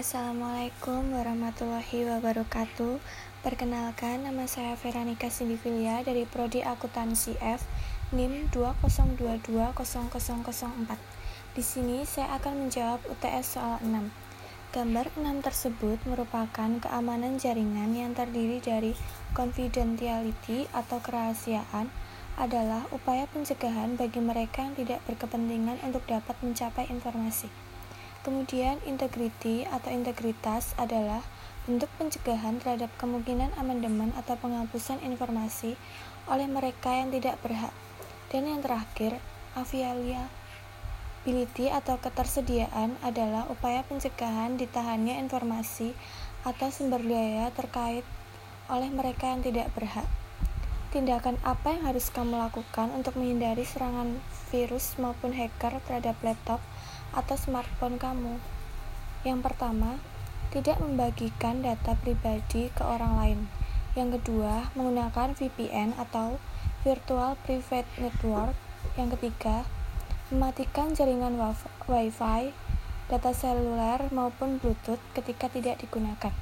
Assalamualaikum warahmatullahi wabarakatuh. Perkenalkan, nama saya Veranika Sindivilia dari Prodi Akuntansi F NIM 202200004. Di sini saya akan menjawab UTS soal 6. Gambar 6 tersebut merupakan keamanan jaringan yang terdiri dari confidentiality atau kerahasiaan adalah upaya pencegahan bagi mereka yang tidak berkepentingan untuk dapat mencapai informasi. Kemudian, integriti atau integritas adalah bentuk pencegahan terhadap kemungkinan amandemen atau penghapusan informasi oleh mereka yang tidak berhak. Dan yang terakhir, availability atau ketersediaan adalah upaya pencegahan ditahannya informasi atau sumber daya terkait oleh mereka yang tidak berhak. Tindakan apa yang harus kamu lakukan untuk menghindari serangan virus maupun hacker terhadap laptop atau smartphone kamu. Yang pertama, tidak membagikan data pribadi ke orang lain. Yang kedua, menggunakan VPN atau Virtual Private Network. Yang ketiga, mematikan jaringan Wi-Fi, data seluler maupun Bluetooth ketika tidak digunakan.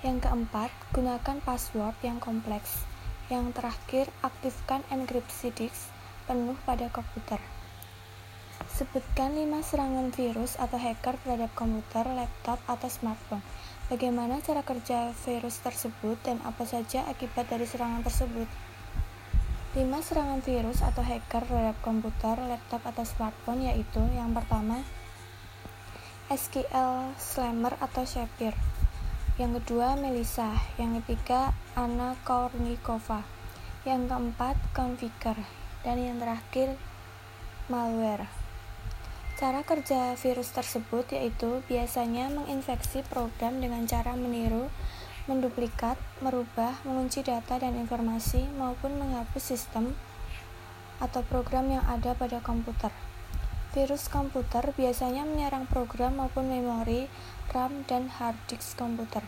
Yang keempat, gunakan password yang kompleks. Yang terakhir, aktifkan enkripsi disk penuh pada komputer. Sebutkan 5 serangan virus atau hacker terhadap komputer, laptop, atau smartphone. Bagaimana cara kerja virus tersebut dan apa saja akibat dari serangan tersebut? 5 serangan virus atau hacker terhadap komputer, laptop, atau smartphone yaitu yang pertama SQL Slammer atau Shapir yang kedua Melissa. Yang ketiga Anna Kornikova. Yang keempat Configure dan yang terakhir malware. Cara kerja virus tersebut yaitu biasanya menginfeksi program dengan cara meniru, menduplikat, merubah, mengunci data dan informasi, maupun menghapus sistem atau program yang ada pada komputer. Virus komputer biasanya menyerang program maupun memori, RAM, dan hard disk komputer.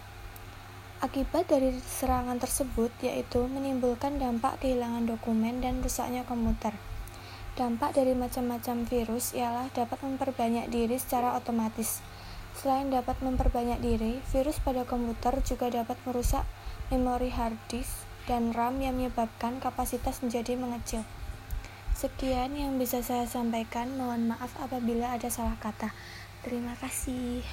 Akibat dari serangan tersebut yaitu menimbulkan dampak kehilangan dokumen dan rusaknya komputer. Dampak dari macam-macam virus ialah dapat memperbanyak diri secara otomatis. Selain dapat memperbanyak diri, virus pada komputer juga dapat merusak memori hard disk dan RAM yang menyebabkan kapasitas menjadi mengecil. Sekian yang bisa saya sampaikan. Mohon maaf apabila ada salah kata. Terima kasih.